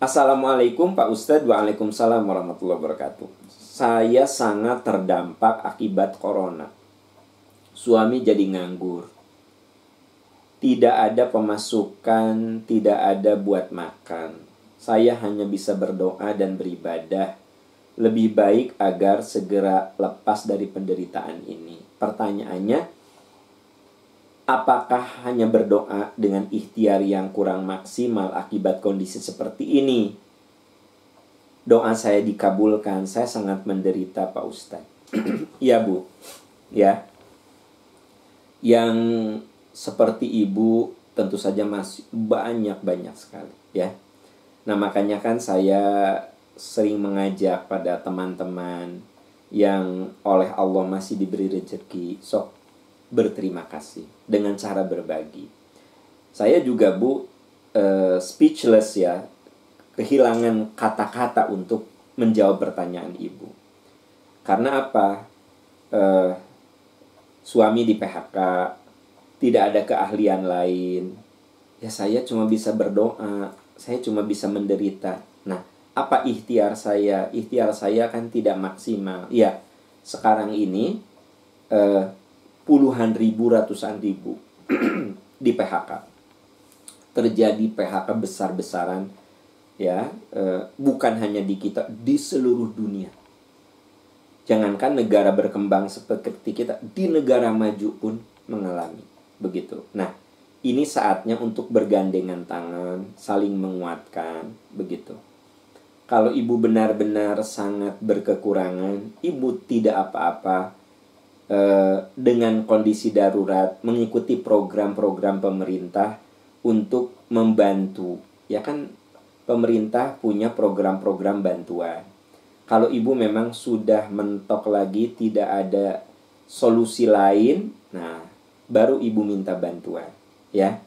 Assalamualaikum Pak Ustadz. Waalaikumsalam warahmatullahi wabarakatuh. Saya sangat terdampak akibat corona. Suami jadi nganggur. Tidak ada pemasukan Tidak ada buat makan. Saya hanya bisa berdoa dan beribadah Lebih baik agar segera lepas dari penderitaan ini. Pertanyaannya apakah hanya berdoa dengan ikhtiar yang kurang maksimal akibat kondisi seperti ini? Doa saya dikabulkan, saya sangat menderita Pak Ustadz. Iya Bu, ya. Yang seperti Ibu tentu saja masih banyak-banyak sekali ya. Nah makanya kan saya sering mengajak pada teman-teman yang oleh Allah masih diberi rezeki, sok berterima kasih dengan cara berbagi. Saya juga Bu uh, speechless ya, kehilangan kata-kata untuk menjawab pertanyaan Ibu. Karena apa? Uh, suami di PHK, tidak ada keahlian lain. Ya saya cuma bisa berdoa, saya cuma bisa menderita. Nah, apa ikhtiar saya? Ikhtiar saya kan tidak maksimal. Ya, sekarang ini uh, puluhan ribu, ratusan ribu di PHK. Terjadi PHK besar-besaran ya, e, bukan hanya di kita, di seluruh dunia. Jangankan negara berkembang seperti kita, di negara maju pun mengalami begitu. Nah, ini saatnya untuk bergandengan tangan, saling menguatkan, begitu. Kalau ibu benar-benar sangat berkekurangan, ibu tidak apa-apa, dengan kondisi darurat mengikuti program-program pemerintah untuk membantu. Ya kan pemerintah punya program-program bantuan. Kalau ibu memang sudah mentok lagi tidak ada solusi lain nah baru ibu minta bantuan ya.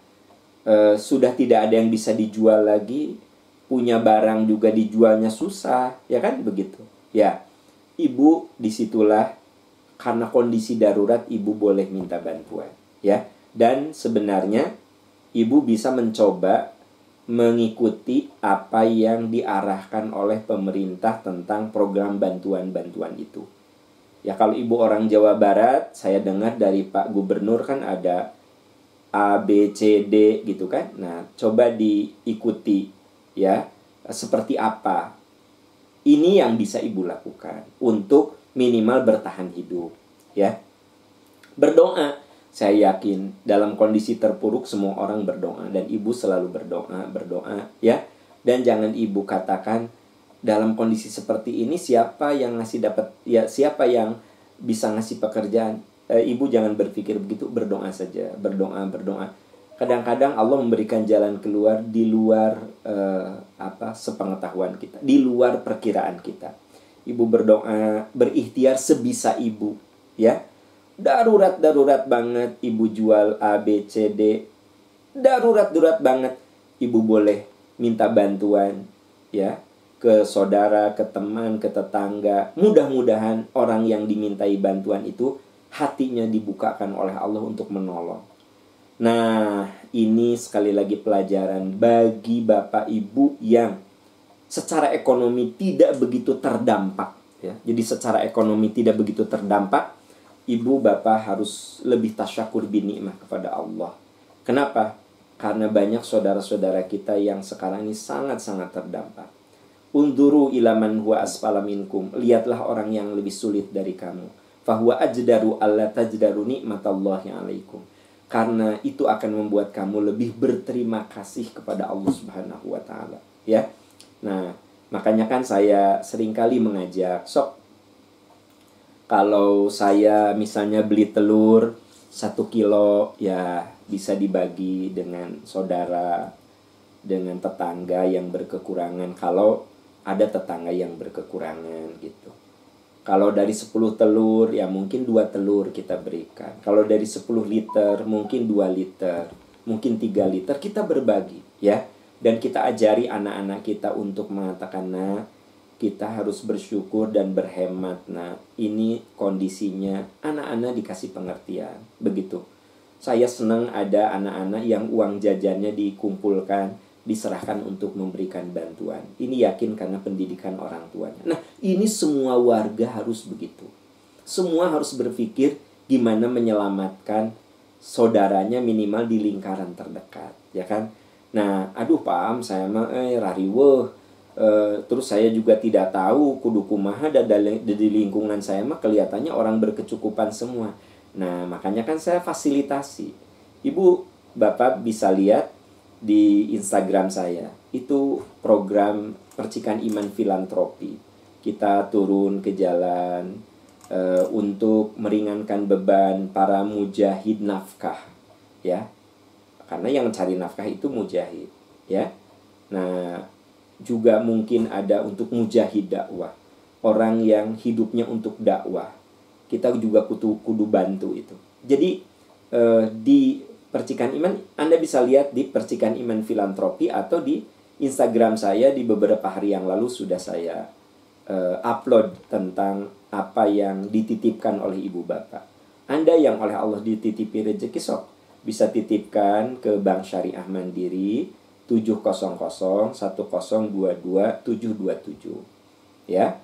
E, sudah tidak ada yang bisa dijual lagi punya barang juga dijualnya susah ya kan begitu. Ya ibu di situlah karena kondisi darurat ibu boleh minta bantuan ya dan sebenarnya ibu bisa mencoba mengikuti apa yang diarahkan oleh pemerintah tentang program bantuan-bantuan itu. Ya kalau ibu orang Jawa Barat, saya dengar dari Pak Gubernur kan ada A, B, C, D gitu kan. Nah, coba diikuti ya seperti apa. Ini yang bisa ibu lakukan untuk minimal bertahan hidup ya. Berdoa saya yakin dalam kondisi terpuruk semua orang berdoa dan ibu selalu berdoa berdoa ya. Dan jangan ibu katakan dalam kondisi seperti ini siapa yang ngasih dapat ya siapa yang bisa ngasih pekerjaan. E, ibu jangan berpikir begitu berdoa saja berdoa berdoa. Kadang-kadang Allah memberikan jalan keluar di luar e, apa sepengetahuan kita di luar perkiraan kita ibu berdoa, berikhtiar sebisa ibu, ya. Darurat-darurat banget ibu jual A, B, C, D. Darurat-darurat banget ibu boleh minta bantuan, ya. Ke saudara, ke teman, ke tetangga. Mudah-mudahan orang yang dimintai bantuan itu hatinya dibukakan oleh Allah untuk menolong. Nah, ini sekali lagi pelajaran bagi Bapak Ibu yang secara ekonomi tidak begitu terdampak ya. Jadi secara ekonomi tidak begitu terdampak, ibu bapak harus lebih tasyakur binikmah kepada Allah. Kenapa? Karena banyak saudara-saudara kita yang sekarang ini sangat-sangat terdampak. Unduru ilaman huwa asfala minkum. Lihatlah orang yang lebih sulit dari kamu. Fahuwa ajdaru alla tajdaru nikmatallahi alaikum. Karena itu akan membuat kamu lebih berterima kasih kepada Allah Subhanahu wa taala, ya. Nah, makanya kan saya sering kali mengajak, sok kalau saya misalnya beli telur satu kilo ya bisa dibagi dengan saudara dengan tetangga yang berkekurangan kalau ada tetangga yang berkekurangan gitu. Kalau dari 10 telur ya mungkin dua telur kita berikan. Kalau dari 10 liter mungkin 2 liter mungkin 3 liter kita berbagi ya dan kita ajari anak-anak kita untuk mengatakan nah kita harus bersyukur dan berhemat nah ini kondisinya anak-anak dikasih pengertian begitu saya senang ada anak-anak yang uang jajannya dikumpulkan diserahkan untuk memberikan bantuan. Ini yakin karena pendidikan orang tuanya. Nah, ini semua warga harus begitu. Semua harus berpikir gimana menyelamatkan saudaranya minimal di lingkaran terdekat, ya kan? Nah, aduh paham saya mah eh rariweh e, terus saya juga tidak tahu kudu kumaha dan di lingkungan saya mah kelihatannya orang berkecukupan semua. Nah, makanya kan saya fasilitasi. Ibu, Bapak bisa lihat di Instagram saya. Itu program percikan iman filantropi. Kita turun ke jalan uh, untuk meringankan beban para mujahid nafkah, ya. Karena yang mencari nafkah itu mujahid, ya. Nah, juga mungkin ada untuk mujahid dakwah. Orang yang hidupnya untuk dakwah. Kita juga kudu kudu bantu itu. Jadi uh, di Percikan Iman Anda bisa lihat di Percikan Iman Filantropi atau di Instagram saya di beberapa hari yang lalu sudah saya uh, upload tentang apa yang dititipkan oleh ibu bapak. Anda yang oleh Allah dititipi rezeki sok bisa titipkan ke Bank Syariah Mandiri 700 1022 727 ya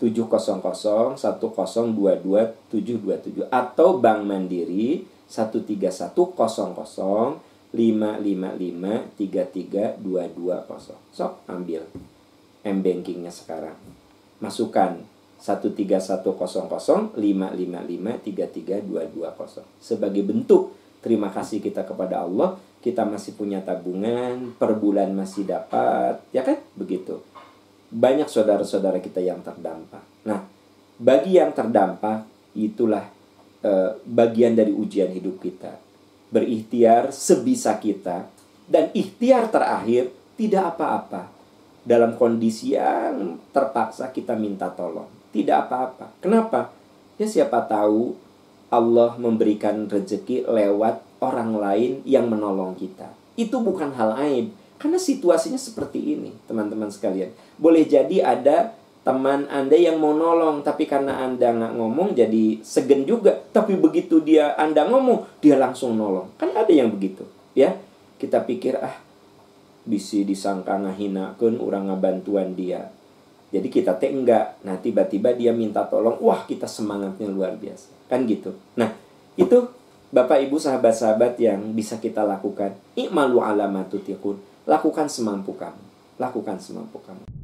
700 1022 727 atau Bank Mandiri 13100 555 33220. Sok ambil M bankingnya sekarang. Masukkan 13100 555 33220. Sebagai bentuk terima kasih kita kepada Allah, kita masih punya tabungan, per bulan masih dapat, ya kan? Begitu. Banyak saudara-saudara kita yang terdampak. Nah, bagi yang terdampak itulah Eh, bagian dari ujian hidup kita. Berikhtiar sebisa kita dan ikhtiar terakhir tidak apa-apa. Dalam kondisi yang terpaksa kita minta tolong. Tidak apa-apa. Kenapa? Ya siapa tahu Allah memberikan rezeki lewat orang lain yang menolong kita. Itu bukan hal aib. Karena situasinya seperti ini, teman-teman sekalian. Boleh jadi ada teman Anda yang mau nolong tapi karena Anda nggak ngomong jadi segen juga tapi begitu dia Anda ngomong dia langsung nolong kan ada yang begitu ya kita pikir ah bisi disangka ngahinakeun orang ngabantuan dia jadi kita teh enggak. Nah tiba-tiba dia minta tolong wah kita semangatnya luar biasa. Kan gitu. Nah itu Bapak Ibu sahabat-sahabat yang bisa kita lakukan. I'malu yakun lakukan semampu kamu. Lakukan semampu kamu